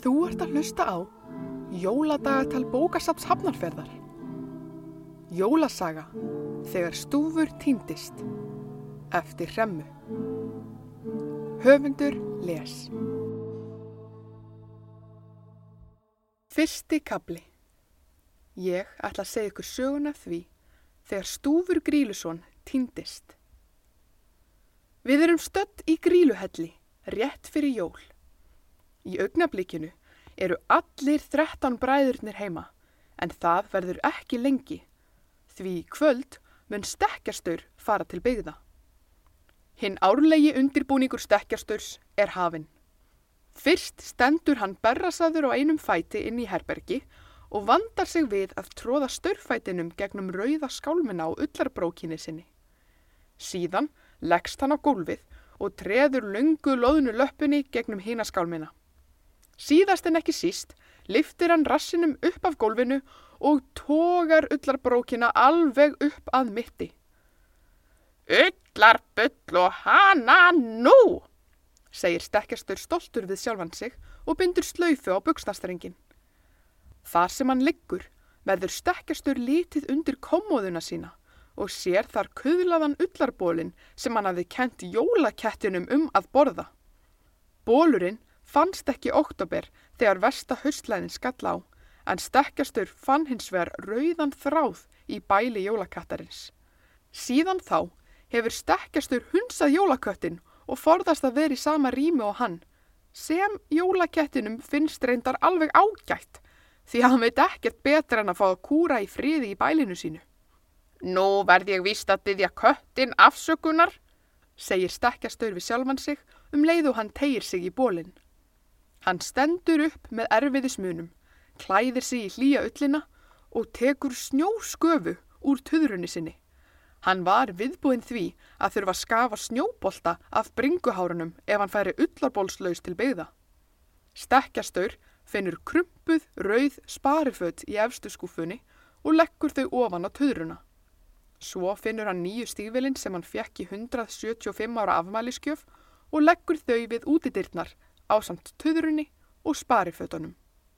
Þú ert að hlusta á Jóladagatal bókasaps hafnarferðar. Jólasaga þegar stúfur týndist eftir hremmu. Höfundur les. Fyrsti kabli. Ég ætla að segja ykkur söguna því þegar stúfur Grílusson týndist. Við erum stött í Gríluhelli rétt fyrir jól. Í augnablikinu eru allir þrettan bræðurnir heima, en það verður ekki lengi, því kvöld mun stekkjastur fara til byggða. Hinn árlegi undirbúningur stekkjasturs er hafinn. Fyrst stendur hann berrasaður á einum fæti inn í herbergi og vandar sig við að tróða störfætinum gegnum rauða skálmina á ullarbrókinni sinni. Síðan leggst hann á gólfið og treður lungu loðnu löppinni gegnum hínaskálmina. Síðast en ekki síst liftir hann rassinum upp af gólfinu og tógar ullarbrókina alveg upp að mitti. Ullarbull og hana nú, segir stekkjastur stoltur við sjálfan sig og bindur slöyfu á buksnastringin. Þar sem hann liggur verður stekkjastur lítið undir kommóðuna sína og sér þar kuðlaðan ullarbólin sem hann hafi kent jólakettinum um að borða. Bólurinn fannst ekki oktober þegar versta haustlæðin skall á, en stekkjastur fann hins vegar rauðan þráð í bæli jólakattarins. Síðan þá hefur stekkjastur hunsað jólaköttin og forðast að vera í sama rými og hann, sem jólakettinum finnst reyndar alveg ágætt, því að hann veit ekkert betra en að fá að kúra í friði í bælinu sínu. Nú verð ég víst að byggja köttin afsökunar, segir stekkjastur við sjálfan sig um leið og hann tegir sig í bólinn. Hann stendur upp með erfiðismunum, klæðir sig í hlýja öllina og tekur snjósköfu úr töðrunni sinni. Hann var viðbúinn því að þurfa að skafa snjóbolta af bringuhárunum ef hann færi ullarbólslaus til byggða. Stekkjastaur finnur krumpuð, rauð spariföt í efstu skúfunni og leggur þau ofan á töðruna. Svo finnur hann nýju stífilinn sem hann fekk í 175 ára afmæliskjöf og leggur þau við útidyrnar á samt töðrunni og sparifötunum.